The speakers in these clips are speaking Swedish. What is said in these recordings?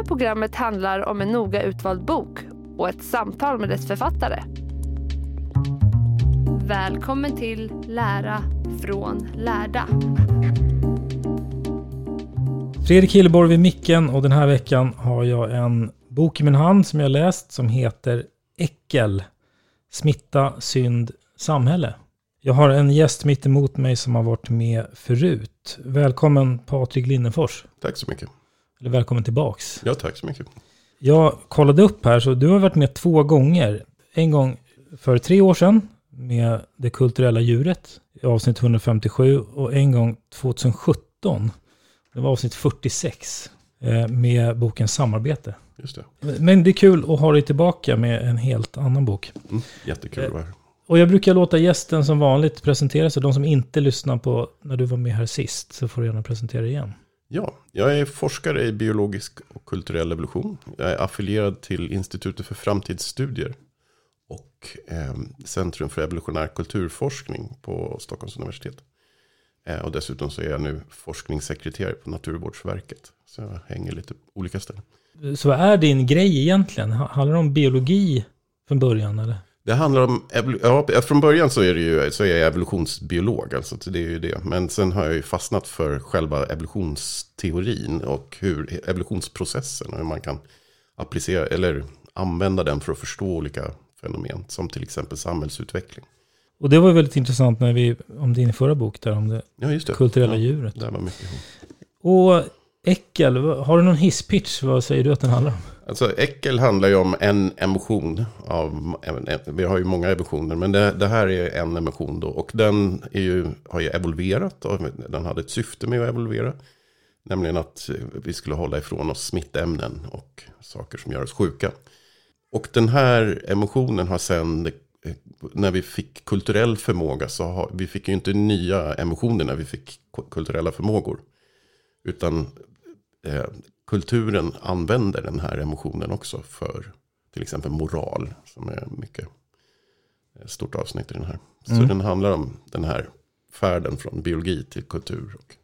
Här programmet handlar om en noga utvald bok och ett samtal med dess författare. Välkommen till Lära från lärda. Fredrik Hilleborg vid micken och den här veckan har jag en bok i min hand som jag läst som heter Äckel. Smitta, synd, samhälle. Jag har en gäst mitt emot mig som har varit med förut. Välkommen Patrik Linnefors. Tack så mycket. Eller välkommen tillbaks. Ja, tack så mycket. Jag kollade upp här, så du har varit med två gånger. En gång för tre år sedan med Det kulturella djuret i avsnitt 157 och en gång 2017. Det var avsnitt 46 eh, med boken Samarbete. Just det. Men det är kul att ha dig tillbaka med en helt annan bok. Mm, jättekul att vara här. Och jag brukar låta gästen som vanligt presentera sig. De som inte lyssnar på när du var med här sist så får du gärna presentera igen. Ja, jag är forskare i biologisk och kulturell evolution. Jag är affilierad till Institutet för framtidsstudier och eh, Centrum för evolutionär kulturforskning på Stockholms universitet. Eh, och dessutom så är jag nu forskningssekreterare på Naturvårdsverket. Så jag hänger lite på olika ställen. Så vad är din grej egentligen? Handlar det om biologi från början eller? Det handlar om, ja, från början så är, det ju, så är jag evolutionsbiolog, alltså det är ju det. Men sen har jag ju fastnat för själva evolutionsteorin och hur evolutionsprocessen, och hur man kan applicera, eller använda den för att förstå olika fenomen, som till exempel samhällsutveckling. Och det var väldigt intressant när vi, om din förra bok där, om det, ja, det. kulturella ja, djuret. Det var mycket. Och äckel, har du någon hisspitch? Vad säger du att den handlar om? Alltså äckel handlar ju om en emotion. Av, vi har ju många emotioner, men det, det, här är en emotion då. Och den är ju, har ju evolverat. Och den hade ett syfte med att evolvera. Nämligen att vi skulle hålla ifrån oss smittämnen och saker som gör oss sjuka. Och den här emotionen har sen, när vi fick kulturell förmåga, så har, vi fick ju inte nya emotioner när vi fick kulturella förmågor. Utan eh, kulturen använder den här emotionen också för till exempel moral. Som är mycket eh, stort avsnitt i den här. Så Mm. den handlar om den här färden från biologi till kultur. Och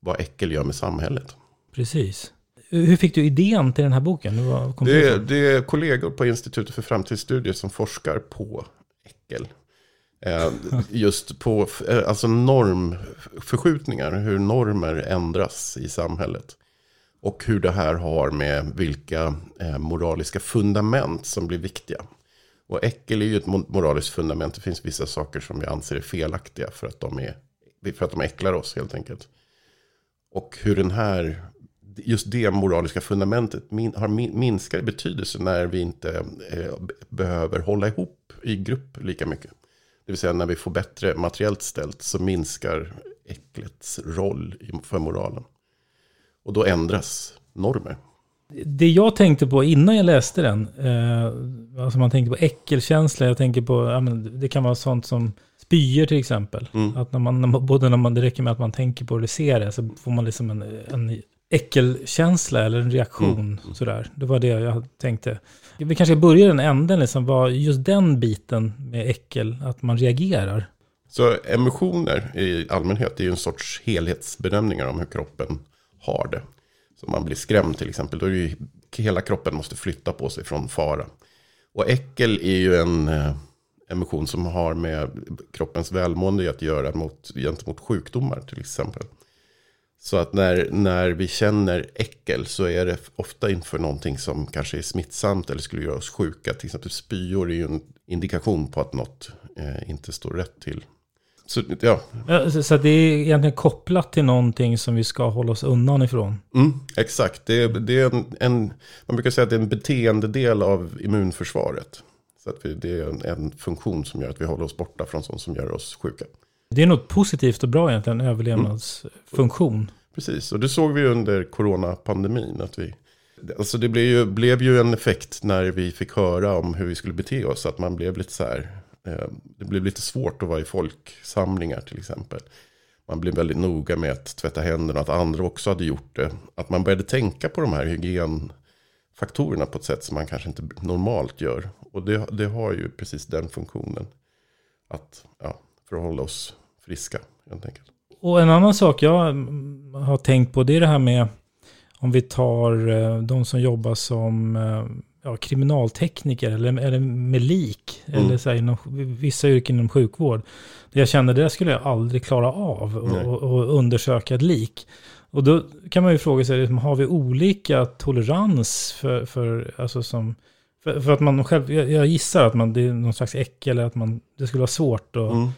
vad äckel gör med samhället. Precis. Hur fick du idén till den här boken? Det, är, det är kollegor på Institutet för framtidsstudier som forskar på äckel. Eh, just på eh, alltså normförskjutningar, hur normer ändras i samhället. Och hur det här har med vilka eh, moraliska fundament som blir viktiga. Och äckel är ju ett moraliskt fundament. Det finns vissa saker som vi anser är felaktiga för att de, är, för att de äcklar oss helt enkelt. Och hur den här, just det moraliska fundamentet min, har minskad i betydelse när vi inte eh, behöver hålla ihop i grupp lika mycket. Det vill säga när vi får bättre materiellt ställt så minskar äcklets roll för moralen. Och då ändras normer. Det jag tänkte på innan jag läste den, eh, alltså man tänkte på äckelkänsla, jag tänker på, ja, det kan vara sånt som spyor till exempel. Mm. Att när man, när man, både när man, det räcker med att man tänker på det eller ser det, så får man liksom en, en äckelkänsla eller en reaktion. Mm. Sådär. Det var det jag tänkte. Vi kanske ska börja i den änden, liksom, vad just den biten med äckel, att man reagerar. Så emotioner i allmänhet är ju en sorts helhetsbedömningar om hur kroppen har det. Så om man blir skrämd till exempel, då är det ju hela kroppen måste flytta på sig från fara. Och äckel är ju en eh, emotion som har med kroppens välmående att göra mot, gentemot sjukdomar till exempel. Så att när, när vi känner äckel så är det ofta inför någonting som kanske är smittsamt eller skulle göra oss sjuka. Till exempel spyor är ju en indikation på att något eh, inte står rätt till. Så ja, Ja, Så, det är egentligen kopplat till någonting som vi ska hålla oss undan ifrån. Mm, exakt, det, är- det är en, en, man brukar säga att det är en beteendedel av immunförsvaret. Så att vi, det är en, en funktion som gör att vi håller oss borta från sånt som gör oss sjuka. Det är något positivt och bra egentligen, en överlevnadsfunktion. Precis, och det såg vi under coronapandemin. Att vi, alltså det blev ju, blev ju en effekt när vi fick höra om hur vi skulle bete oss. Att man blev lite så här, Eh, det blev lite svårt att vara i folksamlingar till exempel. Man blev väldigt noga med att tvätta händerna, att andra också hade gjort det. Att man började tänka på de här hygienfaktorerna på ett sätt som man kanske inte normalt gör. Och det, det har ju precis den funktionen. Att, ja, för att hålla oss friska helt enkelt. Och en annan sak jag har tänkt på, det är det här med om vi tar eh, de som jobbar som eh, ja, kriminaltekniker eller, eller med lik, Mm. eller så här, inom vissa yrken inom sjukvård. Det jag kände, det skulle jag aldrig klara av och, och undersöka ett lik. Och då kan man ju fråga sig, liksom, har vi olika tolerans för, för, alltså som, för, för att man själv, jag, jag gissar att man, det är någon slags äckel, eller att man, det skulle vara svårt att Mm.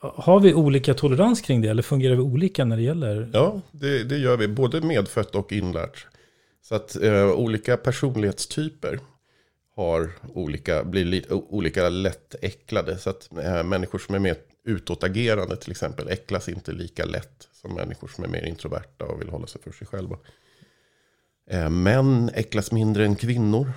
har vi olika tolerans kring det eller fungerar vi olika när det gäller? Ja, det, det gör vi. Både medfött och inlärt. Så att eh, olika personlighetstyper har olika, blir lite, olika lätt äcklade. Så att eh, människor som är mer utåtagerande till exempel äcklas inte lika lätt som människor som är mer introverta och vill hålla sig för sig själva. Eh, män äcklas mindre än kvinnor.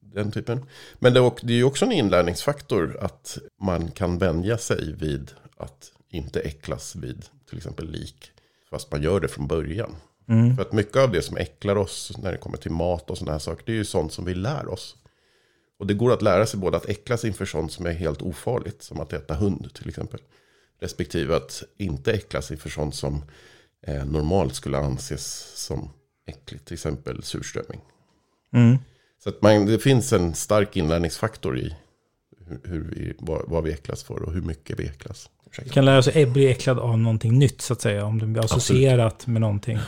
Den typen. Men det det är ju också en inlärningsfaktor att man kan vänja sig vid att inte äcklas vid till exempel lik. Fast man gör det från början. Mm. För att mycket av det som äcklar oss när det kommer till mat och sådana här saker, det är ju sånt som vi lär oss. Och det går att lära sig både att äcklas inför sånt som är helt ofarligt, som att äta hund till exempel. Respektive att inte äcklas inför sånt som eh, normalt skulle anses som äckligt, till exempel surströmming. Mm. Så att man, det finns en stark inlärningsfaktor i hur, hur vi, vad, vad vi äcklas för och hur mycket vi äcklas. Vi kan lära oss att bli äcklad av någonting nytt så att säga, om det blir associerat med någonting.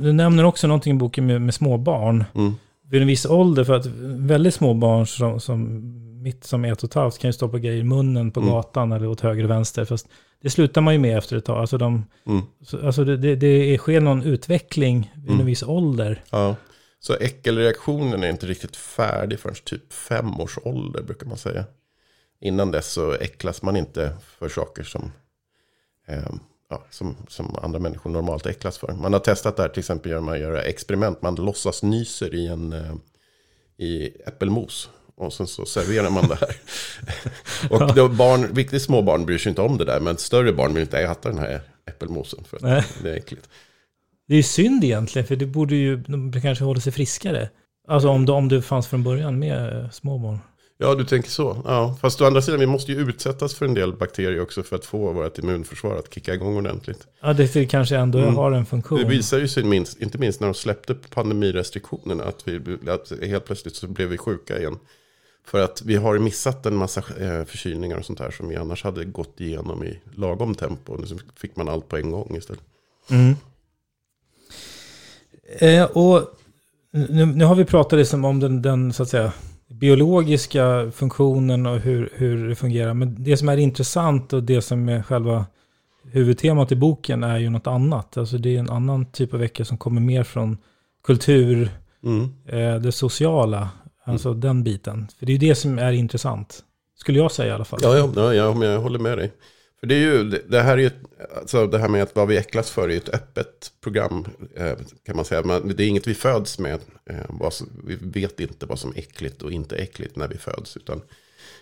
Du nämner också någonting i boken med, med små barn. Mm. Vid en viss ålder, för att väldigt små barn som, som mitt som är ett och ett halvt kan ju stoppa grejer i munnen på Mm. gatan eller åt höger och vänster. Fast det slutar man ju med efter ett tag. Alltså, de, Mm. så, alltså det, det, det sker någon utveckling vid Mm. en viss ålder. Ja. Så äckelreaktionen är inte riktigt färdig förrän typ fem års ålder brukar man säga. Innan dess så äcklas man inte för saker som, eh, ja, som, som andra människor normalt äcklas för. Man har testat det här till exempel genom att göra experiment. Man låtsas nyser i, en, eh, i äppelmos. Och sen så serverar man det här. och då barn, riktigt små barn bryr sig inte om det där. Men större barn vill inte äta den här äppelmosen. För att det är äckligt. Det är ju synd egentligen, för det borde ju de kanske hålla sig friskare. Alltså om det, om det fanns från början med eh, små barn. Ja, du tänker så. Ja, fast å andra sidan, vi måste ju utsättas för en del bakterier också för att få vårt immunförsvar att kicka igång ordentligt. Ja, det, kanske ändå Mm. har en funktion. Det visar ju sig minst, inte minst när de släppte pandemirestriktionerna, att, vi, att helt plötsligt så blev vi sjuka igen. För att vi har missat en massa eh, förkylningar och sånt här som vi annars hade gått igenom i lagom tempo. Nu fick man allt på en gång istället. Mm. Eh, och nu, nu har vi pratat liksom om den, den så att säga, biologiska funktionen och hur, hur det fungerar. Men det som är intressant och det som är själva huvudtemat i boken är ju något annat. Alltså det är en annan typ av vecka som kommer mer från kultur, Mm. eh, det sociala, alltså den biten. För det är ju det som är intressant. Skulle jag säga i alla fall. Ja, ja, ja, jag håller med dig. För det är ju, det, här är ju, alltså det här med att vad vi äcklas för är ett öppet program, eh, kan man säga. Men det är inget vi föds med. Eh, vi vet inte vad som är äckligt och inte äckligt när vi föds. Utan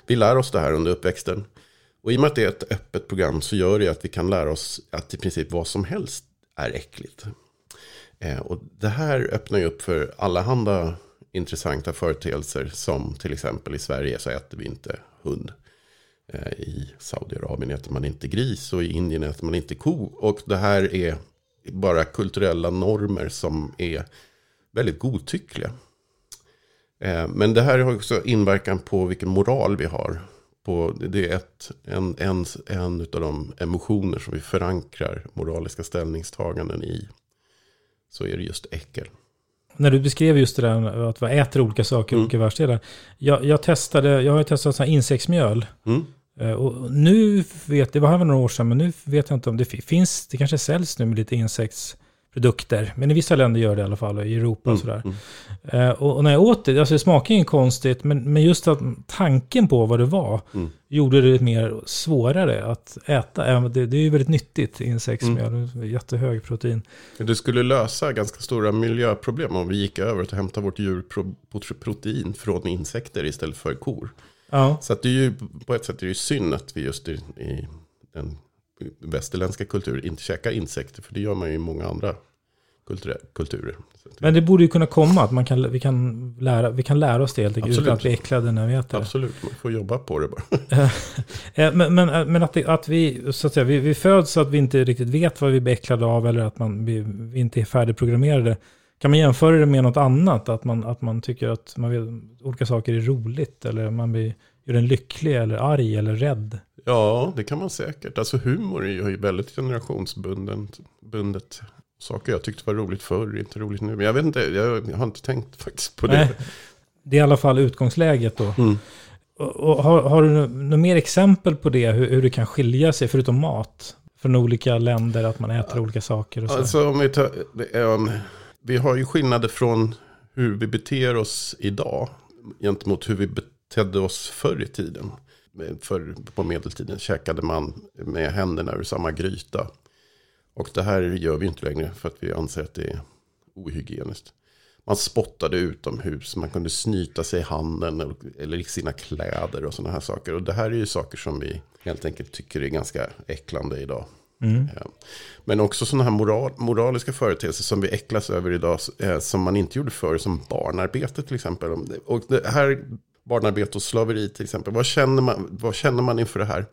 vi lär oss det här under uppväxten. Och i och med att det är ett öppet program så gör det att vi kan lära oss att i princip vad som helst är äckligt. Eh, och det här öppnar ju upp för allehanda intressanta företeelser som till exempel i Sverige så äter vi inte hund. Eh, I Saudiarabien äter man inte gris och i Indien äter man inte ko. Och det här är bara kulturella normer som är väldigt godtyckliga. Eh, men det här har också inverkan på vilken moral vi har. På, det är ett, en, en, en av de emotioner som vi förankrar moraliska ställningstaganden i. Så är det just äckel. När du beskrev just det där att vi äter olika saker i Mm. olika världsdelar. Jag, jag testade, jag har testat sån insektsmjöl. Mm. Eh, Och nu vet, det var här några år sedan, men nu vet jag inte om det fi- finns, det kanske säljs nu med lite insektsprodukter. Men i vissa länder gör det i alla fall, i Europa och sådär. Eh, Och, och när jag åt det, alltså det smakar inget konstigt, men, men just att tanken på vad det var Mm. gjorde det mer svårare att äta. Det, det är ju väldigt nyttigt, insektsmjöl, jättehög protein. Det skulle lösa ganska stora miljöproblem om vi gick över till att hämta vårt djurprotein från insekter istället för kor. Ja, Så att det är ju, på ett sätt är det ju synd att vi just i, i den västerländska kulturen inte käkar insekter. För det gör man ju i många andra kulturer. kulturer. Men det borde ju kunna komma att man kan, vi, kan lära, vi kan lära oss det helt enkelt utan att bli äcklade när vi äter det. absolut, man får jobba på det bara. Eh, Men, men, men att, det, att vi, så att säga, vi, vi föds så att vi inte riktigt vet vad vi blir äcklade av eller att man, vi, vi inte är färdigprogrammerade. Kan man jämföra det med något annat? Att man, att man tycker att man vet, olika saker är roligt eller man blir, gör en lycklig eller arg eller rädd? Ja, det kan man säkert. Alltså humor är ju väldigt generationsbundet. Bundet. Saker jag tyckte var roligt förr inte roligt nu. Men jag vet inte, jag har inte tänkt faktiskt på det. Nej, det är i alla fall utgångsläget då. Mm. Och, och har, har du några mer exempel på det? Hur, hur det kan skilja sig, förutom mat, från olika länder? Att man äter olika saker och så? Alltså om vi tar, um, vi har ju skillnader från hur vi beter oss idag gentemot hur vi betedde oss förr i tiden. För på medeltiden käkade man med händerna ur samma gryta. Och det här gör vi inte längre för att vi anser att det är ohygieniskt. Man spottade utomhus, man kunde snyta sig i handen eller- i sina kläder och sådana här saker. Och det här är ju saker som vi helt enkelt tycker är ganska äcklande idag. Ja. Men också sådana här moral, moraliska företeelser som vi äcklas över idag. Eh, som man inte gjorde förr, som barnarbete till exempel. Och det här barnarbete och slaveri till exempel. Vad känner man, vad känner man inför det här?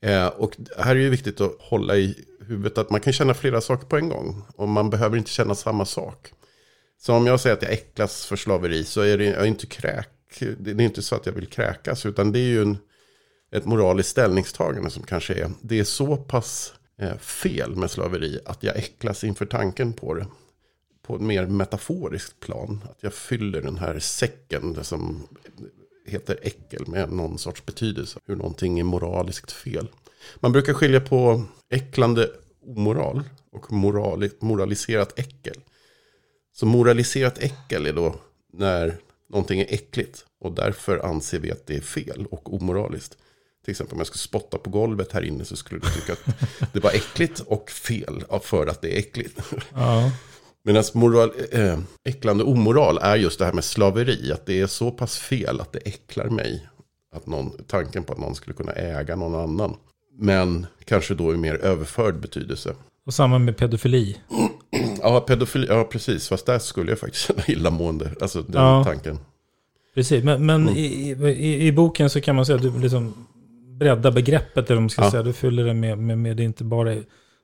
Eh, och här är ju viktigt att hålla i huvudet att man kan känna flera saker på en gång. Och man behöver inte känna samma sak. Så om jag säger att jag äcklas för slaveri så är det jag är inte kräk. Det är inte så att jag vill kräkas. Utan det är ju en, ett moraliskt ställningstagande som kanske är. Det är så pass eh, fel med slaveri att jag äcklas inför tanken på det. På ett mer metaforiskt plan. Att jag fyller den här säcken som heter äckel med någon sorts betydelse. Hur någonting är moraliskt fel. Man brukar skilja på äcklande omoral och moraliserat äckel. Så moraliserat äckel är då när någonting är äckligt. Och därför anser vi att det är fel och omoraliskt. Till exempel om jag skulle spotta på golvet här inne så skulle du tycka att det var äckligt och fel för att det är äckligt. Ja. Medan moral, äh, äcklande omoral är just det här med slaveri. Att det är så pass fel att det äcklar mig. Att någon, tanken på att någon skulle kunna äga någon annan. Men kanske då i mer överförd betydelse. Och samma med pedofili. Ja, pedofili, ja precis. Fast där skulle jag faktiskt känna illamående. Alltså den Ja. tanken. Precis, men, men Mm. i, i, i boken så kan man säga att du liksom breddar begreppet, eller man ska Ja. säga. Du fyller det med, med, med det inte bara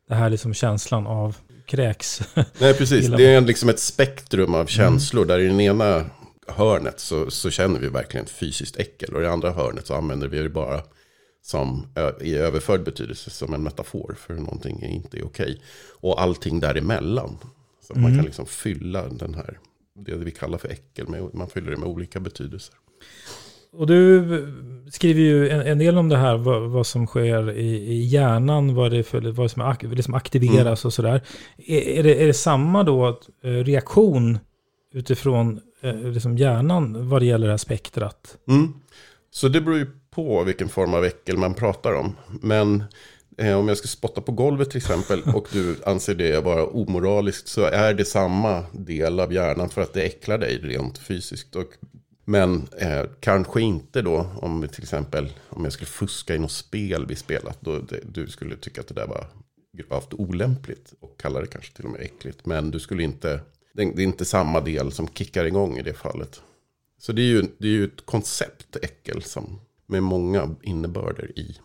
det här liksom känslan av kräks. Nej, precis. Det är liksom ett spektrum av känslor. Där i den ena hörnet så, så känner vi verkligen fysiskt äckel. Och i andra hörnet så använder vi det bara som i överförd betydelse som en metafor för hur någonting inte är okej. Och allting däremellan. Så man kan liksom fylla den här, det vi kallar för äckel, med, man fyller det med olika betydelser. Och du skriver ju en, en del om det här, vad, vad som sker i, i hjärnan, vad det, för, vad som ak, som aktiveras och sådär. Är, är, det, är det samma då att, eh, reaktion utifrån eh, liksom hjärnan vad det gäller det här spektrat? Mm. Så det beror ju på vilken form av äckel man pratar om. Men eh, om jag ska spotta på golvet till exempel och du anser det vara omoraliskt så är det samma del av hjärnan för att det äcklar dig rent fysiskt. Och men eh, kanske inte då om vi till exempel om jag skulle fuska i något spel vi spelat. Då det, du skulle tycka att det där var gravt olämpligt och kalla det kanske till och med äckligt. Men du skulle inte, det är inte samma del som kickar igång i det fallet. Så det är ju, det är ju ett koncept äckel som, med många innebörder i.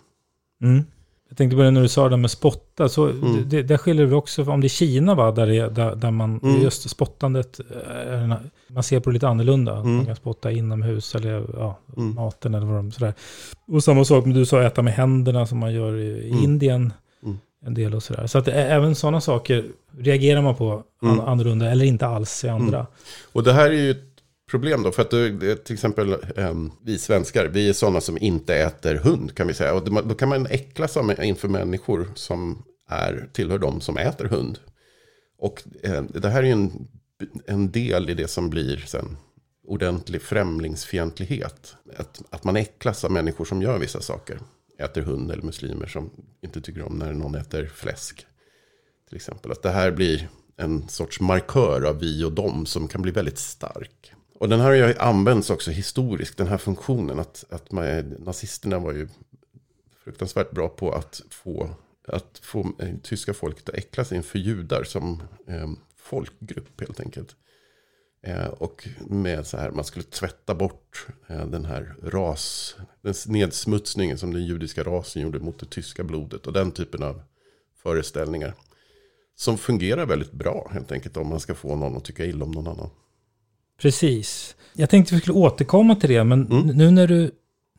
Mm. Jag tänkte på det när du sa det med spotta. Så mm. det, det skiljer väl också om det är Kina va? Där, det, där, där man, mm. just spottandet, eh, man ser på det lite annorlunda. Mm. Man kan spotta inomhus eller ja, mm. maten eller vad de sådär. Och samma sak med du sa äta med händerna som man gör i, mm. Indien. Mm. En del och sådär. Så att även sådana saker reagerar man på mm. annorlunda eller inte alls i andra. Och det här är ju problem då. För att du, till exempel um, vi svenskar, vi är sådana som inte äter hund kan vi säga. Och då kan man äcklas inför människor som är, tillhör de som äter hund. Och ehm, det här är ju en, en del i det som blir sen ordentlig främlingsfientlighet. Att, att man äcklas av människor som gör vissa saker. Äter hund eller muslimer som inte tycker om när någon äter fläsk. Till exempel att det här blir en sorts markör av vi och dem som kan bli väldigt stark. Och den här har ju använts också historiskt, den här funktionen. Att, att man, nazisterna var ju fruktansvärt bra på att få, att få eh, tyska folket att äcklas inför judar som eh, folkgrupp helt enkelt. Eh, och med så här, man skulle tvätta bort eh, den här ras, den nedsmutsningen som den judiska rasen gjorde mot det tyska blodet. Och den typen av föreställningar. Som fungerar väldigt bra helt enkelt om man ska få någon att tycka illa om någon annan. Precis. Jag tänkte vi skulle återkomma till det, men mm. nu när du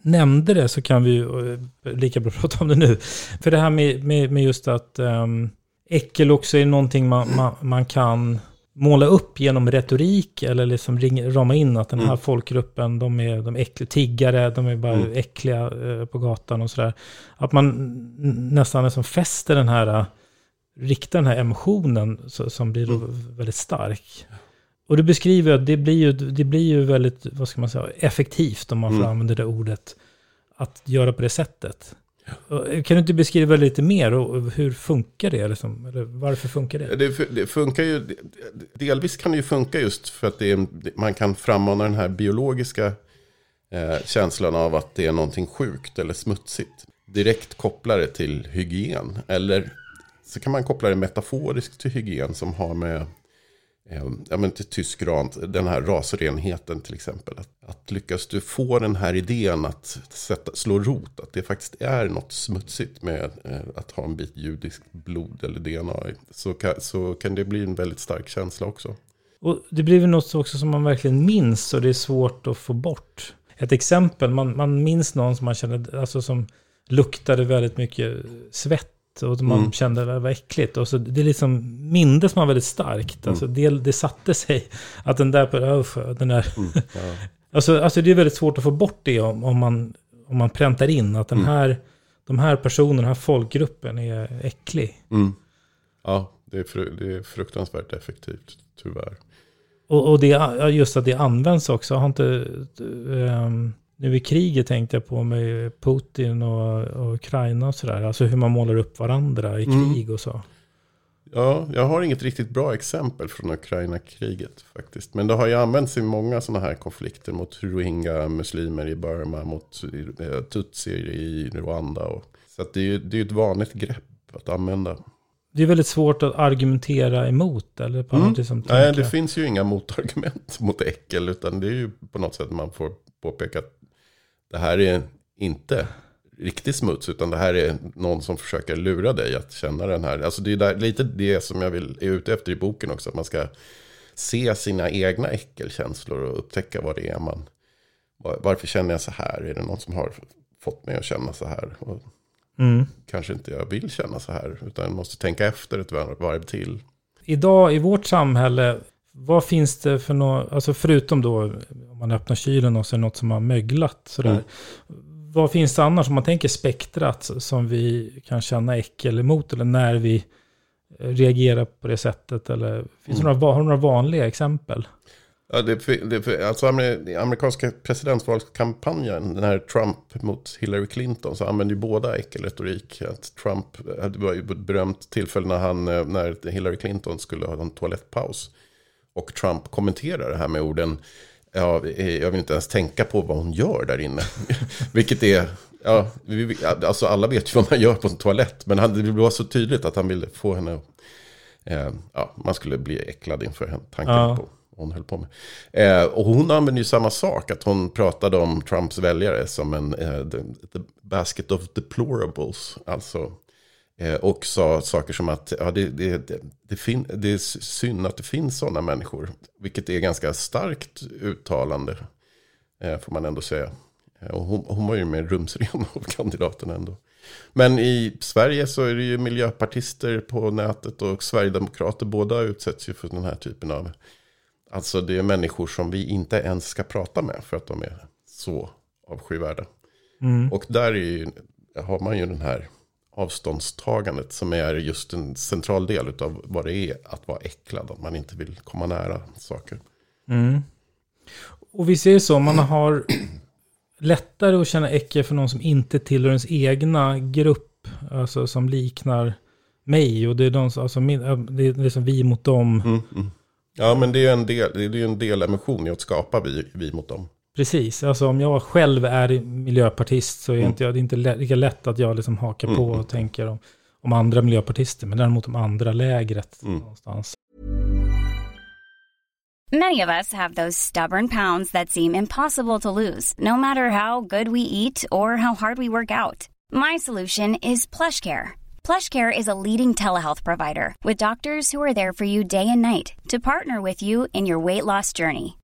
nämnde det så kan vi ju eh, lika bra prata om det nu. För det här med, med, med just att um, äckel också är någonting man, man, man, kan måla upp genom retorik eller liksom ring, rama in att den här mm. folkgruppen, de är, de är äckliga, tiggare, de är bara mm. äckliga uh, på gatan och sådär. Att man nästan liksom fäster den här, uh, riktar den här emotionen så, som blir mm. väldigt stark. Och du beskriver att det blir ju, det blir ju väldigt, vad ska man säga, effektivt om man får mm. använda det ordet. Att göra på det sättet. Kan du inte beskriva lite mer och hur funkar det? Liksom? Eller varför funkar det? det? det? funkar ju, delvis kan det ju funka just för att är, man kan frammana den här biologiska eh, känslan av att det är någonting sjukt eller smutsigt. Direkt koppla det till hygien. Eller så kan man koppla det metaforiskt till hygien som har med Eh, Ehm, ja, men till tysk ran, den här rasrenheten till exempel. Att, att lyckas du få den här idén att sätta, slå rot, att det faktiskt är något smutsigt med eh, att ha en bit judiskt blod eller DNA, så kan, så kan det bli en väldigt stark känsla också. Och det blir väl något också som man verkligen minns och det är svårt att få bort. Ett exempel, man, man minns någon som man känner, alltså som luktade väldigt mycket svett och man mm. kände att det var äckligt. Och så det är liksom minne som var väldigt starkt. Mm. Alltså det, det satte sig. Att den där, den där mm. ja. alltså, alltså det är väldigt svårt att få bort det om, om, man, om man präntar in att den mm. här, de här personerna, den här folkgruppen är äcklig. Mm. Ja, det är, det är fruktansvärt effektivt, tyvärr. Och, och det, just att det används också. Har inte... Um, nu i kriget tänkte jag på med Putin och, och Ukraina och sådär. Alltså hur man målar upp varandra i mm. krig och så. Ja, jag har inget riktigt bra exempel från Ukraina-kriget faktiskt. Men det har ju använts i många sådana här konflikter mot rohingya-muslimer i Burma, mot eh, tutsier i Rwanda. Och, så det är ju det är ett vanligt grepp att använda. Det är väldigt svårt att argumentera emot, eller på mm. något som Nej, det finns ju inga motargument mot äckel, utan det är ju på något sätt man får påpeka att det här är inte riktig smuts, utan det här är någon som försöker lura dig att känna den här. Alltså det är där, lite det som jag vill, är ute efter i boken också, att man ska se sina egna äckelkänslor och upptäcka vad det är man... Varför känner jag så här? Är det någon som har fått mig att känna så här? Och mm. Kanske inte jag vill känna så här, utan måste tänka efter ett varv till. Idag i vårt samhälle vad finns det för något, alltså förutom då om man öppnar kylen och så är det något som har möglat sådär. Mm. Vad finns det annars om man tänker spektrat som vi kan känna äckel emot eller när vi reagerar på det sättet? Eller finns mm. det några, har du några vanliga exempel? Ja, det, det, alltså amerikanska presidentvalskampanjen, den här Trump mot Hillary Clinton, så använde ju båda äckelretorik. Att Trump, det var ju ett berömt tillfälle när, han, när Hillary Clinton skulle ha en toalettpaus. Och Trump kommenterar det här med orden ja, jag vill inte ens tänka på vad hon gör där inne. Vilket är, ja, alltså alla vet ju vad man gör på en toalett. Men det var så tydligt att han ville få henne, eh, ja, man skulle bli äcklad inför tanken ja. på hon höll på med. Eh, och hon använde ju samma sak, att hon pratade om Trumps väljare som en eh, the, the basket of deplorables. Alltså, eh, och sa saker som att ja, det, det, det, fin- det är synd att det finns sådana människor. Vilket är ganska starkt uttalande, eh, får man ändå säga. Eh, och hon, hon var ju mer rumsren av kandidaterna ändå. Men i Sverige så är det ju miljöpartister på nätet och sverigedemokrater. Båda utsätts ju för den här typen av Alltså det är människor som vi inte ens ska prata med för att de är så avskyvärda. Mm. Och där är ju, har man ju den här avståndstagandet som är just en central del av vad det är att vara äcklad. Att man inte vill komma nära saker. Mm. Och vi ser så, man har lättare att känna äckel för någon som inte tillhör ens egna grupp. Alltså som liknar mig. Och det är, de, alltså, det är liksom vi mot dem. Mm, mm. Ja, men det är en del, det är en del emotion i att skapa vi, vi mot dem. Precis, alltså om jag själv är miljöpartist så är mm. inte jag, det är inte lika lätt att jag liksom hakar mm. på och tänker om, om andra miljöpartister, men däremot om andra lägret mm. någonstans. Many of us have those stubborn pounds that seem impossible to lose, no matter how good we eat or how hard we work out. My solution is plush care. PlushCare is a leading telehealth provider with doctors who are there for you day and night to partner with you in your weight loss journey.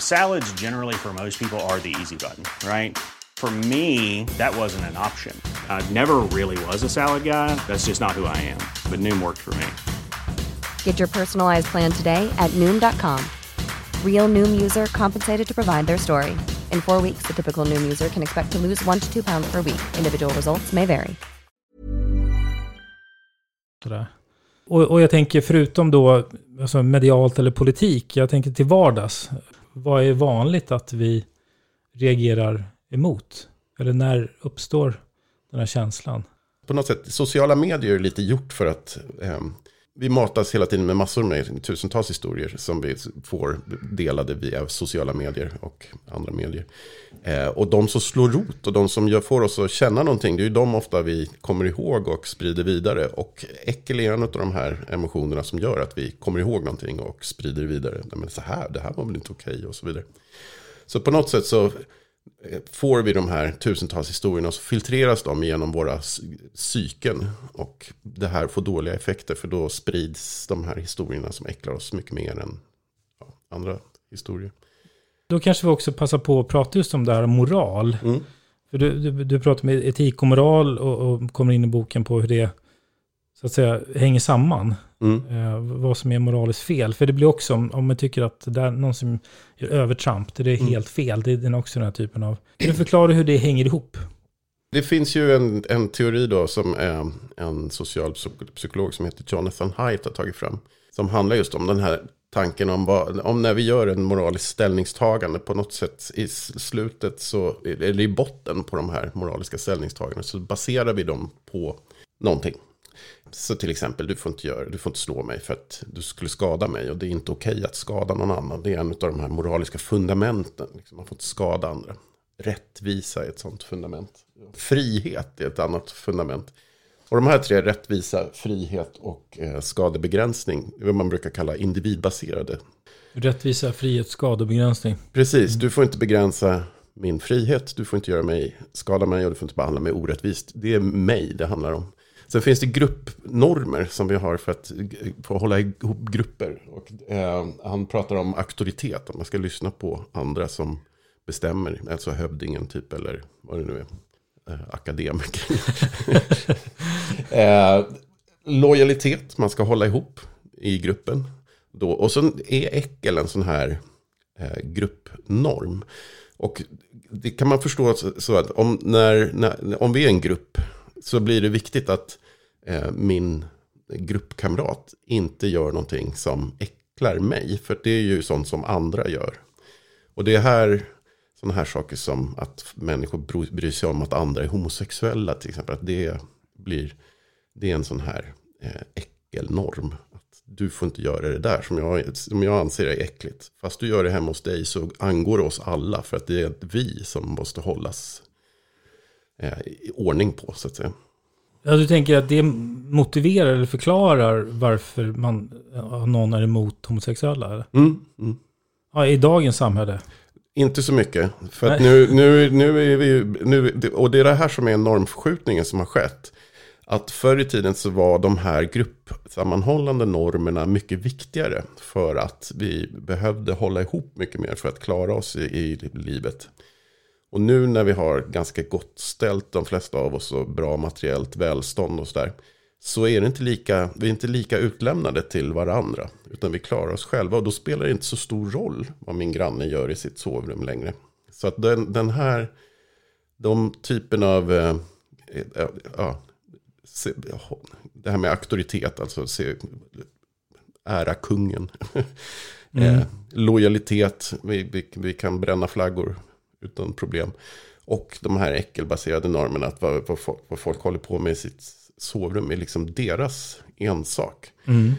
Salads, generally, for most people, are the easy button, right? For me, that wasn't an option. I never really was a salad guy. That's just not who I am. But Noom worked for me. Get your personalized plan today at Noom.com. Real Noom user compensated to provide their story. In four weeks, the typical Noom user can expect to lose one to two pounds per week. Individual results may vary. Och, och jag tänker förutom då alltså medialt eller politik, jag tänker till vardags. Vad är vanligt att vi reagerar emot? Eller när uppstår den här känslan? På något sätt, sociala medier är lite gjort för att eh, vi matas hela tiden med massor med tusentals historier som vi får delade via sociala medier och andra medier. Eh, och de som slår rot och de som gör, får oss att känna någonting, det är ju de ofta vi kommer ihåg och sprider vidare. Och äckel är en av de här emotionerna som gör att vi kommer ihåg någonting och sprider vidare. Men så här, det här var väl inte okej och så vidare. Så på något sätt så får vi de här tusentals historierna och så filtreras de genom våra psyken. Och det här får dåliga effekter för då sprids de här historierna som äcklar oss mycket mer än andra historier. Då kanske vi också passar på att prata just om det här moral. Mm. För du, du, du pratar med etik och moral och, och kommer in i boken på hur det så att säga hänger samman. Mm. Eh, vad som är moraliskt fel. För det blir också, om, om man tycker att det är någon som gör övertramp, det är mm. helt fel. Det är också den här typen av... Kan du förklara hur det hänger ihop? Det finns ju en, en teori då som är en socialpsykolog som heter Jonathan Haidt har tagit fram. Som handlar just om den här tanken om, vad, om när vi gör en moralisk ställningstagande på något sätt i slutet så, eller i botten på de här moraliska ställningstagandena så baserar vi dem på någonting. Så till exempel, du får inte, göra, du får inte slå mig för att du skulle skada mig. Och det är inte okej att skada någon annan. Det är en av de här moraliska fundamenten. Liksom, man får inte skada andra. Rättvisa är ett sånt fundament. Frihet är ett annat fundament. Och de här tre, rättvisa, frihet och eh, skadebegränsning, är vad man brukar kalla individbaserade. Rättvisa, frihet, skadebegränsning. Precis, du får inte begränsa min frihet, du får inte göra mig, skada mig och du får inte behandla mig orättvist. Det är mig det handlar om. Sen finns det gruppnormer som vi har för att, för att hålla ihop grupper. Och, eh, han pratar om auktoritet, att man ska lyssna på andra som bestämmer. Alltså hövdingen typ, eller vad det nu är. Eh, akademiker. eh, lojalitet, man ska hålla ihop i gruppen. Då. Och så är äckel en sån här eh, gruppnorm. Och det kan man förstå så att om, när, när, om vi är en grupp så blir det viktigt att eh, min gruppkamrat inte gör någonting som äcklar mig. För det är ju sånt som andra gör. Och det är här sådana här saker som att människor bryr sig om att andra är homosexuella till exempel. Att det blir, det är en sån här eh, äckelnorm. Att du får inte göra det där som jag, som jag anser är äckligt. Fast du gör det hemma hos dig så angår det oss alla. För att det är vi som måste hållas i ordning på så att säga. Ja, du tänker att det motiverar eller förklarar varför man, någon är emot homosexuella? Mm, mm. Ja, i dagens samhälle? Inte så mycket. För att nu, nu, nu är vi nu, och det är det här som är normförskjutningen som har skett. Att förr i tiden så var de här gruppsammanhållande normerna mycket viktigare. För att vi behövde hålla ihop mycket mer för att klara oss i, i livet. Och nu när vi har ganska gott ställt, de flesta av oss, och bra materiellt välstånd och sådär. Så är det inte lika, vi är inte lika utlämnade till varandra. Utan vi klarar oss själva. Och då spelar det inte så stor roll vad min granne gör i sitt sovrum längre. Så att den, den här, de typen av, eh, eh ja, se, det här med auktoritet, alltså se, ära kungen. Mm. eh, lojalitet, vi, vi, vi kan bränna flaggor utan problem. Och de här äckelbaserade normerna, att vad, vad, folk, vad folk håller på med i sitt sovrum är liksom deras ensak. Mm.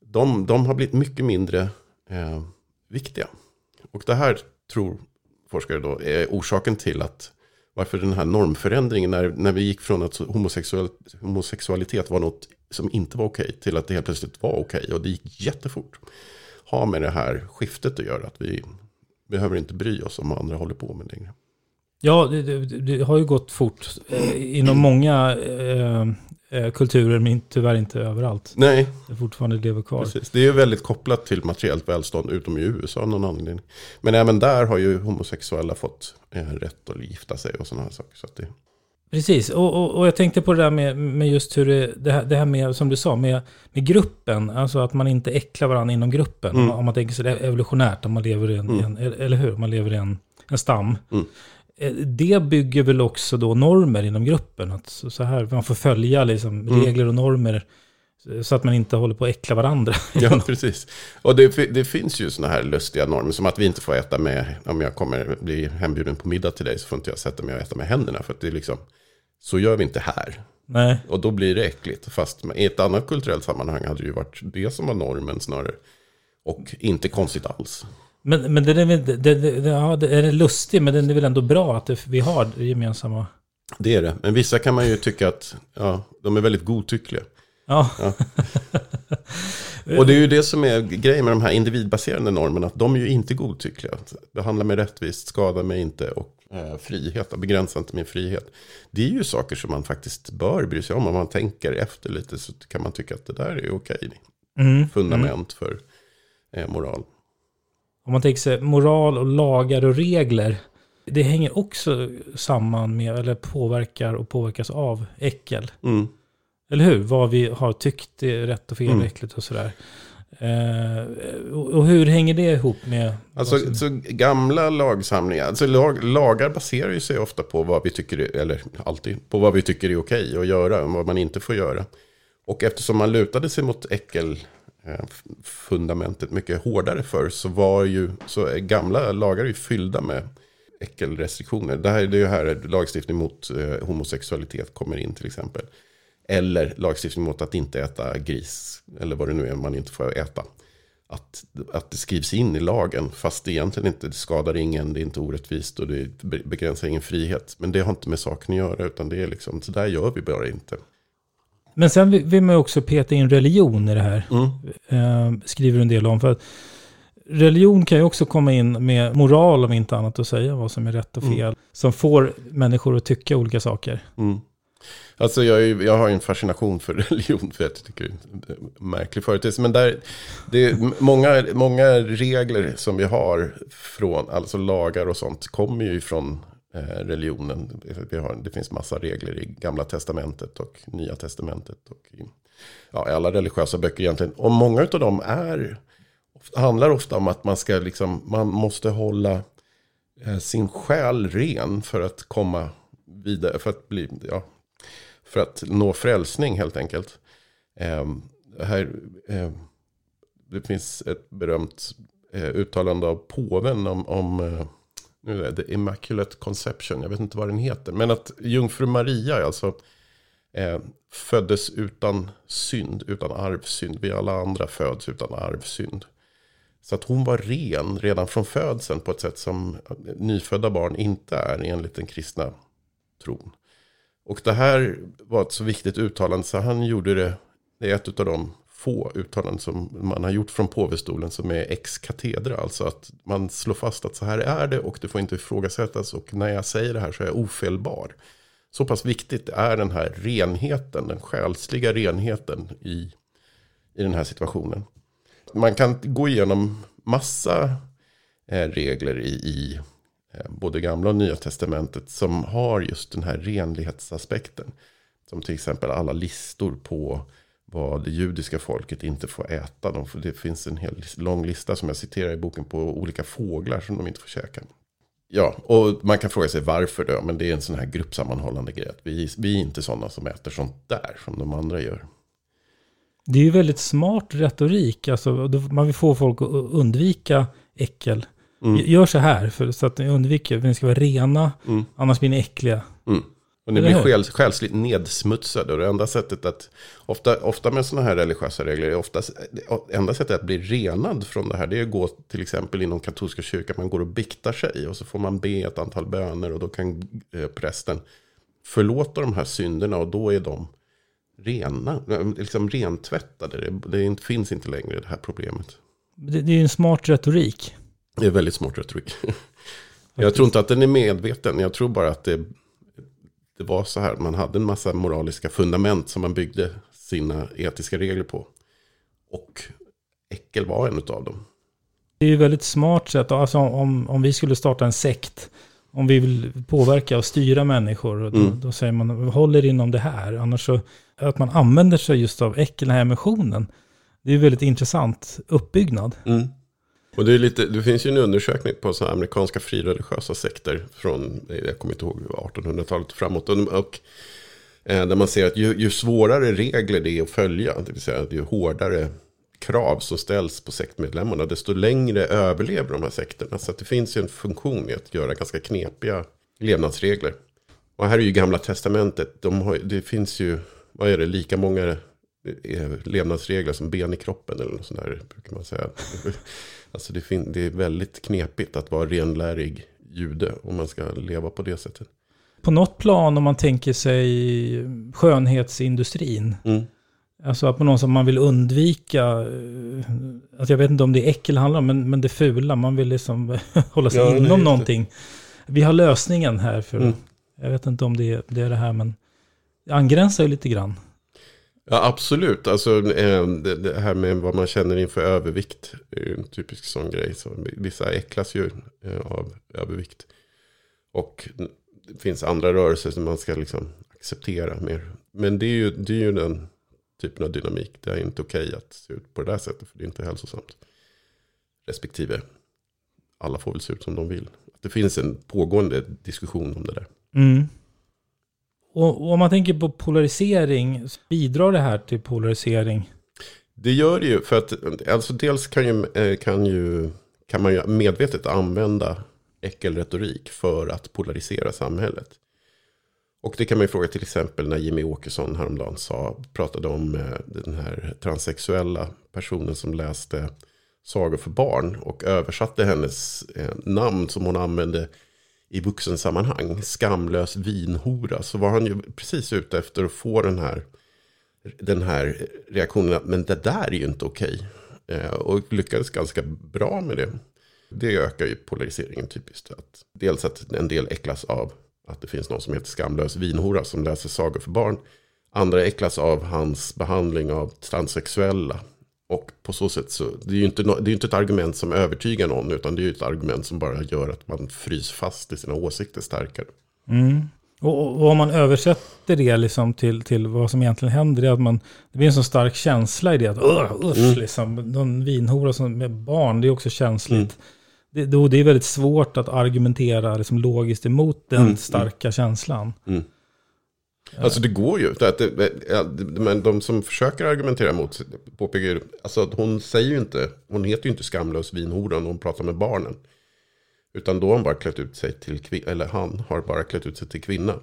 De, de har blivit mycket mindre eh, viktiga. Och det här tror forskare då är orsaken till att varför den här normförändringen när, när vi gick från att homosexual, homosexualitet var något som inte var okej till att det helt plötsligt var okej och det gick jättefort. Har med det här skiftet att göra att vi behöver inte bry oss om vad andra håller på med längre. Ja, det, det, det har ju gått fort eh, inom många eh, eh, kulturer, men tyvärr inte överallt. Nej. Det fortfarande lever kvar. Precis. Det är ju väldigt kopplat till materiellt välstånd, utom i USA av någon anledning. Men även där har ju homosexuella fått eh, rätt att gifta sig och sådana här saker. Så det... Precis, och, och, och, jag tänkte på det där med, med just hur det, det, här, det här med, som du sa, med, med gruppen. Alltså att man inte äcklar varandra inom gruppen. Mm. Om man tänker sig evolutionärt, om man lever i en, mm. en eller hur, man lever i en, en stam. Mm. Eh, det bygger väl också då normer inom gruppen. Att så här, man får följa liksom mm. regler och normer. Så att man inte håller på att äckla varandra. Ja, precis. Och det, det finns ju sådana här lustiga normer. Som att vi inte får äta med, om jag kommer bli hembjuden på middag till dig så får inte jag sätta mig och äta med händerna. För att det är liksom, så gör vi inte här. Nej. Och då blir det äckligt. Fast i ett annat kulturellt sammanhang hade det ju varit det som var normen snarare. Och inte konstigt alls. Men, men den är, det, det, det, ja, det är lustig, men den är väl ändå bra att det, vi har det gemensamma. Det är det. Men vissa kan man ju tycka att ja, de är väldigt godtyckliga. Ja. ja. Och det är ju det som är grejen med de här individbaserade normerna. Att de är ju inte godtyckliga. Behandla mig rättvist, skada mig inte och eh, frihet. Begränsa inte min frihet. Det är ju saker som man faktiskt bör bry sig om. Om man tänker efter lite så kan man tycka att det där är okej. Mm. Fundament mm. för eh, moral om man tänker sig moral och lagar och regler. Det hänger också samman med, eller påverkar och påverkas av äckel. Mm. Eller hur? Vad vi har tyckt är rätt och fel, mm. äckligt och sådär. Eh, och hur hänger det ihop med? Alltså så gamla lagsamlingar, alltså lag, lagar baserar ju sig ofta på vad vi tycker, är, eller alltid, på vad vi tycker är okej att göra och vad man inte får göra. Och eftersom man lutade sig mot äckel Eh, mycket hårdare för så var ju så gamla lagar ju fyllda med äckelrestriktioner. Det här är ju här lagstiftning mot eh, homosexualitet kommer in till exempel. Eller lagstiftning mot att inte äta gris. Eller vad det nu är man inte får äta. Att, att det skrivs in i lagen. Fast det egentligen inte det skadar ingen. Det är inte orättvist och det begränsar ingen frihet. Men det har inte med saken att göra. Utan det är liksom, så där gör vi bara inte. Men sen vill man också peta in religion i det här. Mm. Eh, skriver en del om. För att religion kan ju också komma in med moral om inte annat att säga vad som är rätt och mm. fel. Mm. Som får människor att tycka olika saker. Mm. Alltså jag, är, jag har en fascination för religion, för jag tycker det är en eh, märklig företeelse. Men där, det är många, många regler som vi har från, alltså lagar och sånt, kommer ju från eh, religionen. Vi har, det finns massa regler i Gamla Testamentet och Nya Testamentet. Och i, ja, i alla religiösa böcker egentligen. Och många av dem är, handlar ofta om att man ska liksom, man måste hålla eh, sin själ ren för att komma vidare, för att bli, ja, för att nå frälsning helt enkelt. Eh, här, eh, det finns ett berömt eh, uttalande av påven om, om eh, nu är det, The Immaculate Conception. Jag vet inte vad den heter. Men att jungfru Maria alltså eh, föddes utan synd, utan arvsynd. Vi alla andra föds utan arvsynd. Så att hon var ren redan från födseln på ett sätt som nyfödda barn inte är enligt den kristna tron. Och det här var ett så viktigt uttalande så han gjorde det, det är ett av de få uttalanden som man har gjort från påvestolen som är ex katedra. Alltså att man slår fast att så här är det och det får inte ifrågasättas. Och när jag säger det här så är jag ofelbar. Så pass viktigt är den här renheten, den själsliga renheten i, i den här situationen. Man kan gå igenom massa eh, regler i, i Eh, både gamla och nya testamentet som har just den här renlighetsaspekten. Som till exempel alla listor på vad det judiska folket inte får äta. det finns en hel lång lista som jag citerar i boken på olika fåglar som de inte får käka. Ja, och man kan fråga sig varför då. Men det är en sån här gruppsammanhållande grej. Vi, vi är inte sådana som äter sånt där som de andra gör. Det är ju väldigt smart retorik. Alltså, man vill få folk att undvika äckel. Mm. Gör så här för, så att ni undviker, ni ska vara rena, mm. annars blir ni äckliga. Mm. Och ni blir själs, själsligt nedsmutsade. Och det enda sättet att, ofta, ofta med sådana här religiösa regler, är ofta, enda sättet att bli renad från det här, det är att gå till exempel inom katolska kyrkan, man går och biktar sig. Och så får man be ett antal böner och då kan eh, prästen förlåta de här synderna och då är de rena, liksom rentvättade. Det, det finns inte längre det här problemet. Det, det är en smart retorik. Det är väldigt smart retorik. Jag tror inte att den är medveten. Jag tror bara att det, det var så här. Man hade en massa moraliska fundament som man byggde sina etiska regler på. Och äckel var en av dem. Det är ju väldigt smart sätt. Alltså om, om vi skulle starta en sekt. Om vi vill påverka och styra människor. Då, mm. då säger man håller inom det här. Annars så. Att man använder sig just av äckel, den här emotionen. Det är ju väldigt intressant uppbyggnad. Mm. Och det, är lite, det finns ju en undersökning på så amerikanska frireligiösa sekter från, jag kommer inte ihåg, 1800-talet framåt. Och, och eh, där man ser att ju, ju, svårare regler det är att följa, det vill säga att ju hårdare krav som ställs på sektmedlemmarna, desto längre överlever de här sekterna. Så det finns ju en funktion i att göra ganska knepiga levnadsregler. Och här är ju gamla testamentet, de har, det finns ju, vad är det, lika många levnadsregler som ben i kroppen eller något sånt där, brukar man säga. Alltså det, det är väldigt knepigt att vara renlärig jude om man ska leva på det sättet. På något plan om man tänker sig skönhetsindustrin. Mm. Alltså att på något sätt man vill undvika, eh, alltså jag vet inte om det är äckel handlar om, men, men det fula, man vill liksom hålla sig ja, inom någonting. Vi har lösningen här för, mm. jag vet inte om det är, det är det här, men det angränsar ju lite grann. Ja, absolut. Alltså, eh, det här med vad man känner inför övervikt är en typisk sån grej. Så vissa äcklas ju eh, av övervikt. Och det finns andra rörelser som man ska liksom acceptera mer. Men det är ju, det är ju den typen av dynamik. Det är inte okej att se ut på det där sättet. För det är inte hälsosamt. Respektive alla får väl se ut som de vill. Det finns en pågående diskussion om det där. Mm. Och, om man tänker på polarisering, bidrar det här till polarisering? Det gör det ju, för att alltså dels kan, ju, eh, kan, ju, kan man ju medvetet använda äckelretorik för att polarisera samhället. Och det kan man ju fråga till exempel när Jimmy Åkesson häromdagen sa, pratade om eh, den här transsexuella personen som läste sagor för barn och översatte hennes eh, namn som hon använde i vuxensammanhang, skamlös vinhora, så var han ju precis ute efter att få den här, den här reaktionen att men det där är ju inte okej. Eh, och lyckades ganska bra med det. Det ökar ju polariseringen typiskt. Att dels att en del äcklas av att det finns någon som heter skamlös vinhora som läser sagor för barn. Andra äcklas av hans behandling av transsexuella. Och på så sätt så, det är ju inte, det är inte ett argument som övertygar någon, utan det är ju ett argument som bara gör att man fryser fast i sina åsikter starkare. Mm. Och, och, om man översätter det liksom till, till vad som egentligen händer, det är att man, det blir en så stark känsla i det. Att, usch, mm. liksom, någon vinhora som, med barn, det är också känsligt. Mm. Det, då, det är väldigt svårt att argumentera liksom, logiskt emot den mm. starka känslan. Alltså det går ju. Det, men de som försöker argumentera emot påpekar ju, alltså att hon säger ju inte, hon heter ju inte skamlös vinhora när hon pratar med barnen. Utan då har hon bara klätt ut sig till kvinna, eller han har bara klätt ut sig till kvinna.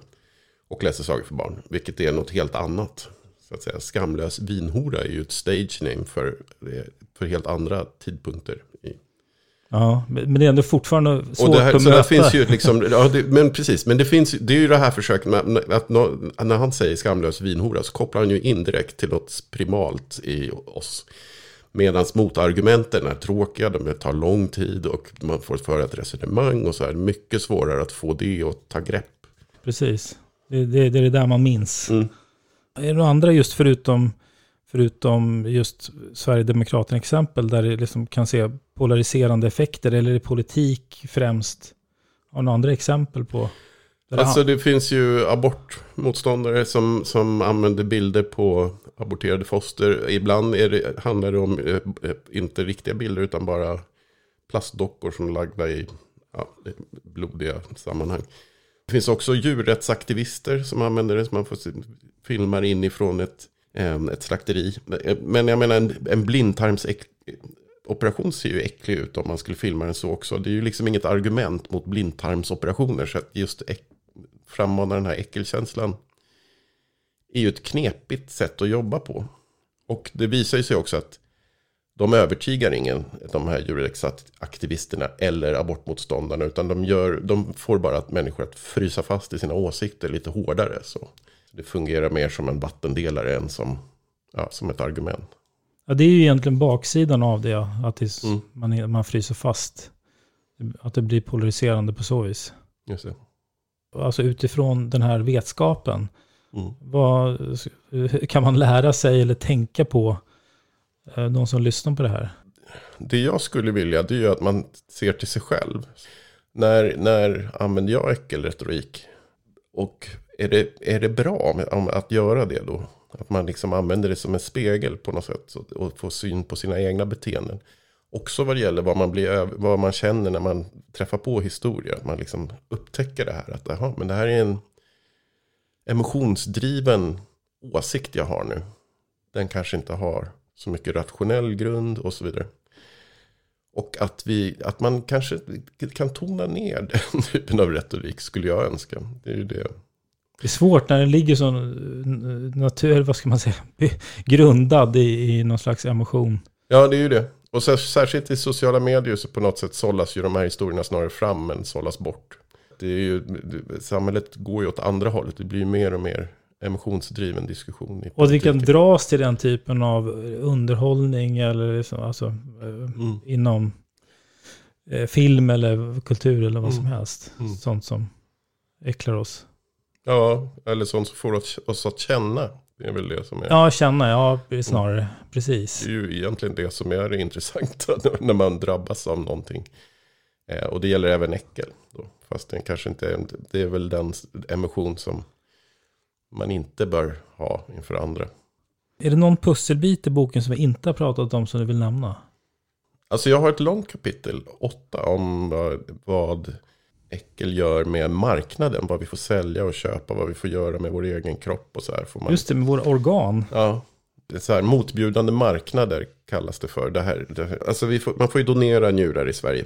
Och läser sagor för barn, vilket är något helt annat. Så att säga. Skamlös vinhora är ju ett stage name för, eh, för helt andra tidpunkter Ja, men det är ändå fortfarande svårt och det här, att så möta. finns ju liksom, ja, det, men precis, men det finns det är ju det här försöket med att när han säger skamlös vinhora så kopplar han ju indirekt till något primalt i oss. Medan motargumenten är tråkiga, de tar lång tid och man får föra ett resonemang och så är det mycket svårare att få det att ta grepp. Precis, det, det, det är det där man minns. Mm. Är det några andra just förutom, förutom just Sverigedemokraterna exempel där det liksom kan se polariserande effekter? Eller är det politik främst? Har några andra exempel på? Alltså det finns ju abortmotståndare som, som använder bilder på aborterade foster. Ibland är det, handlar det om eh, eh, inte riktiga bilder utan bara plastdockor som är lagda i ja, blodiga sammanhang. Det finns också djurrättsaktivister som använder det. Som man får filmar inifrån ett, Ehm, ett slakteri. Men jag menar en, en blindtarmsoperation ser ju äcklig ut om man skulle filma den så också. Det är ju liksom inget argument mot blindtarmsoperationer. Så att just frammana den här äckelkänslan är ju ett knepigt sätt att jobba på. Och det visar ju sig också att de övertygar ingen, de här djurrättsaktivisterna eller abortmotståndarna. Utan de, gör, de får bara människor att frysa fast i sina åsikter lite hårdare. Så det fungerar mer som en vattendelare än som, ja, som ett argument. Ja, det är ju egentligen baksidan av det, att mm. man, man fryser fast. Att det blir polariserande på så vis. Just det. Alltså utifrån den här vetskapen, mm. vad kan man lära sig eller tänka på, eh, de som lyssnar på det här? Det jag skulle vilja, det är ju att man ser till sig själv. När, när använder jag äckelretorik? Och är det, är det bra att göra det då? Att man liksom använder det som en spegel på något sätt. Och får syn på sina egna beteenden. Också vad det gäller vad man, blir, vad man känner när man träffar på historia. Att man liksom upptäcker det här. Att aha, men det här är en emotionsdriven åsikt jag har nu. Den kanske inte har så mycket rationell grund och så vidare. Och att, vi, att man kanske kan tona ner den typen av retorik skulle jag önska. Det är ju det det är svårt när den ligger så natur, vad ska man säga, grundad i, i någon slags emotion. Ja, det är ju det. Och särskilt i sociala medier så på något sätt sållas ju de här historierna snarare fram än sållas bort. Det är ju, samhället går ju åt andra hållet. Det blir ju mer och mer emotionsdriven diskussion. och vi kan dras till den typen av underhållning eller liksom, alltså, eh, mm. inom eh, film eller kultur eller vad mm. som helst. Mm. Sånt som äcklar oss. Ja, eller sånt som får oss att känna. Det är väl det som är... Ja, känna, ja snarare. Mm. Precis. Det är ju egentligen det som är det intressanta när man drabbas av någonting. Eh, och det gäller även äckel. Då. Fast den kanske inte är, det är väl den emotion som man inte bör ha inför andra. Är det någon pusselbit i boken som vi inte har pratat om som du vill nämna? Alltså jag har ett långt kapitel, åtta, om vad äckel gör med marknaden. Vad vi får sälja och köpa, vad vi får göra med vår egen kropp och så här. Får man... Just det, med våra organ. Ja, så här, motbjudande marknader kallas det för. Det här, det här. Alltså får, man får ju donera njurar i Sverige.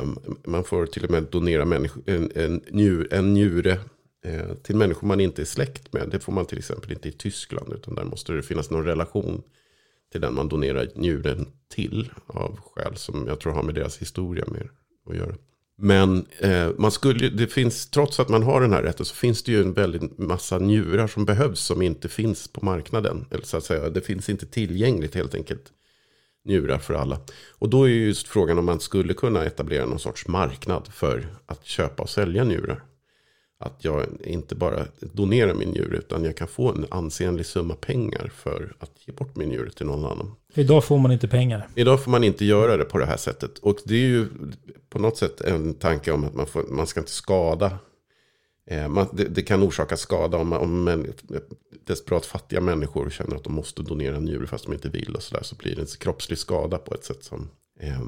Um, man får till och med donera människ- en, en, njur, en njure uh, till människor man inte är släkt med. Det får man till exempel inte i Tyskland. Utan där måste det finnas någon relation till den man donerar njuren till. Av skäl som jag tror har med deras historia mer att göra. Men eh, man skulle, det finns, trots att man har den här rätten så finns det ju en väldigt massa njurar som behövs som inte finns på marknaden. Eller så att säga, det finns inte tillgängligt helt enkelt njurar för alla. Och då är just frågan om man skulle kunna etablera någon sorts marknad för att köpa och sälja njurar att jag inte bara donerar min njure utan jag kan få en ansenlig summa pengar för att ge bort min njure till någon annan. Idag får man inte pengar. Idag får man inte göra det på det här sättet. Och det är ju på något sätt en tanke om att man, får, man ska inte skada. Eh, man, det, det, kan orsaka skada om, om en, desperat fattiga människor känner att de måste donera en njure fast de inte vill. Och så, där, så blir det en kroppslig skada på ett sätt som eh,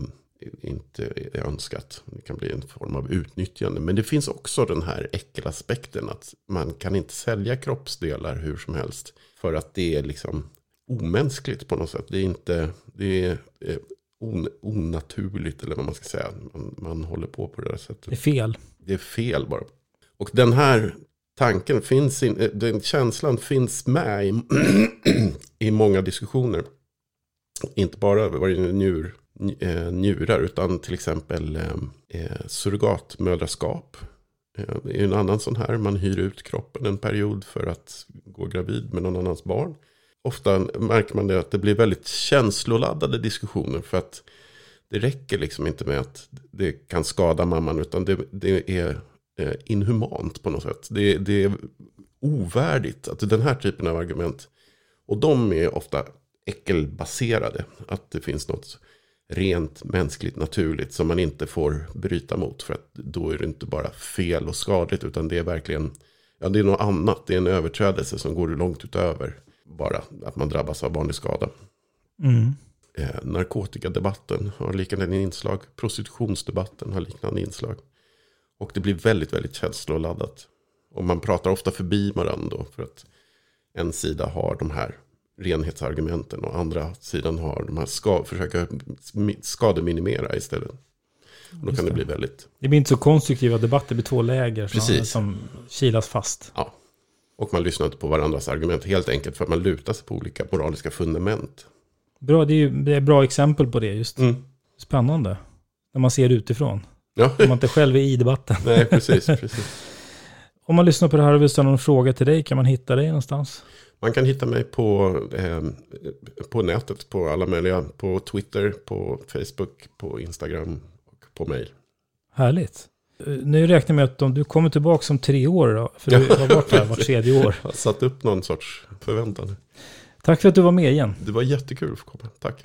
inte är önskat. Det kan bli en form av utnyttjande. Men det finns också den här äckelaspekten att man kan inte sälja kroppsdelar hur som helst. För att det är liksom omänskligt på något sätt. Det är inte, det är eh, on, onaturligt eller vad man ska säga. Man, man håller på på det där sättet. Det är fel. Det är fel bara. Och den här tanken finns, in, eh, den känslan finns med i, i många diskussioner. Inte bara vad det njur, eh, Eh, njurar utan till exempel eh, eh surrogatmödraskap. Eh, det är en annan sån här, man hyr ut kroppen en period för att gå gravid med någon annans barn ofta märker man det att det blir väldigt känsloladdade diskussioner. För att det räcker liksom inte med att det kan skada mamman. Utan det, det är inhumant på något sätt. Det, det, är ovärdigt. Att den här typen av argument. Och de är ofta äckelbaserade. Att det finns något rent mänskligt naturligt som man inte får bryta mot. För att då är det inte bara fel och skadligt. Utan det är verkligen, ja det är något annat. Det är en överträdelse som går långt utöver bara att man drabbas av vanlig skada. Mm. Eh, narkotikadebatten har liknande inslag. Prostitutionsdebatten har liknande inslag. Och det blir väldigt, väldigt känsloladdat. Och man pratar ofta förbi varandra då. För att en sida har de här renhetsargumenten. Och andra sidan har de här ska, försöka skademinimera istället. Och då kan det. det bli väldigt... Det blir inte så konstruktiva debatter, det blir två läger som, som kilas fast. Ja, och man lyssnar inte på varandras argument helt enkelt för att man lutar sig på olika moraliska fundament. Bra, det är ju det är bra exempel på det just. Mm. Spännande. När man ser utifrån. Ja. Om man inte själv är i debatten. Nej, precis. precis. Om man lyssnar på det här och vill ställa någon fråga till dig, kan man hitta dig någonstans? Man kan hitta mig på, eh, på nätet, på alla möjliga, på Twitter, på Facebook, på Instagram och på mail. Härligt. Nu räknar jag med att om du kommer tillbaka om tre år då, för du har varit här var tredje år. Jag har satt upp någon sorts förväntan. Tack för att du var med igen. Det var jättekul att få komma. Tack.